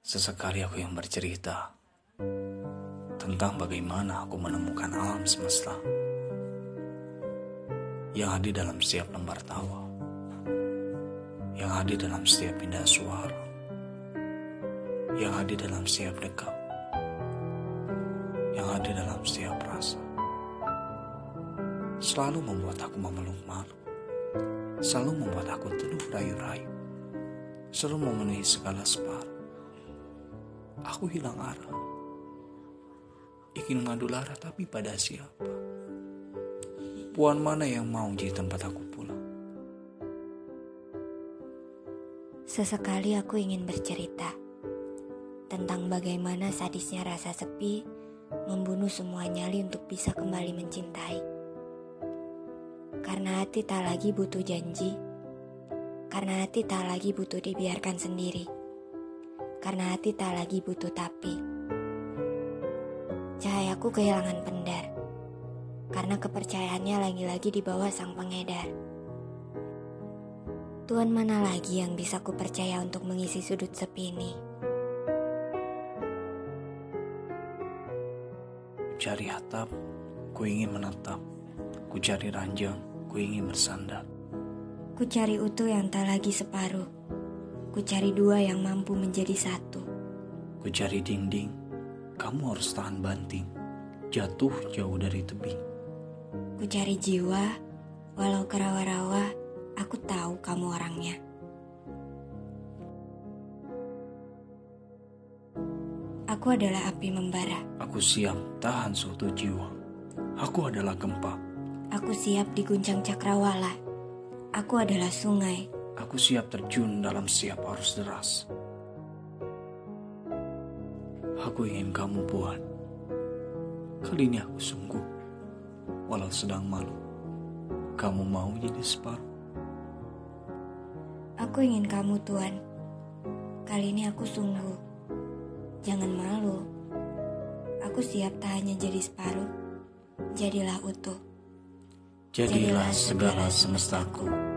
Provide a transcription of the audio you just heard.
Sesekali aku yang bercerita tentang bagaimana aku menemukan alam semesta yang hadir dalam setiap lembar tawa, yang hadir dalam setiap pindah suara, yang hadir dalam setiap dekat, yang hadir dalam setiap rasa. Selalu membuat aku memeluk malu, selalu membuat aku teduh rayu-rayu, selalu memenuhi segala separuh. Aku hilang arah. Ingin mengadu lara tapi pada siapa? Puan mana yang mau jadi tempat aku pulang? Sesekali aku ingin bercerita tentang bagaimana sadisnya rasa sepi membunuh semua nyali untuk bisa kembali mencintai. Karena hati tak lagi butuh janji, karena hati tak lagi butuh dibiarkan sendiri, karena hati tak lagi butuh tapi. Cahayaku kehilangan pendar, karena kepercayaannya lagi-lagi di bawah sang pengedar. Tuhan mana lagi yang bisa ku percaya untuk mengisi sudut sepi ini? Cari atap, ku ingin menetap. Ku cari ranjang, ku ingin bersandar. Ku cari utuh yang tak lagi separuh. Ku cari dua yang mampu menjadi satu. Ku cari dinding, kamu harus tahan banting. Jatuh jauh dari tebing. Ku cari jiwa, walau kerawa-rawa, aku tahu kamu orangnya. Aku adalah api membara. Aku siap tahan suatu jiwa. Aku adalah gempa. Aku siap diguncang cakrawala. Aku adalah sungai. Aku siap terjun dalam siap arus deras. Aku ingin kamu buat. Kali ini aku sungguh. Walau sedang malu. Kamu mau jadi separuh. Aku ingin kamu Tuan. Kali ini aku sungguh. Jangan malu. Aku siap tak hanya jadi separuh. Jadilah utuh. Jadilah segala semestaku.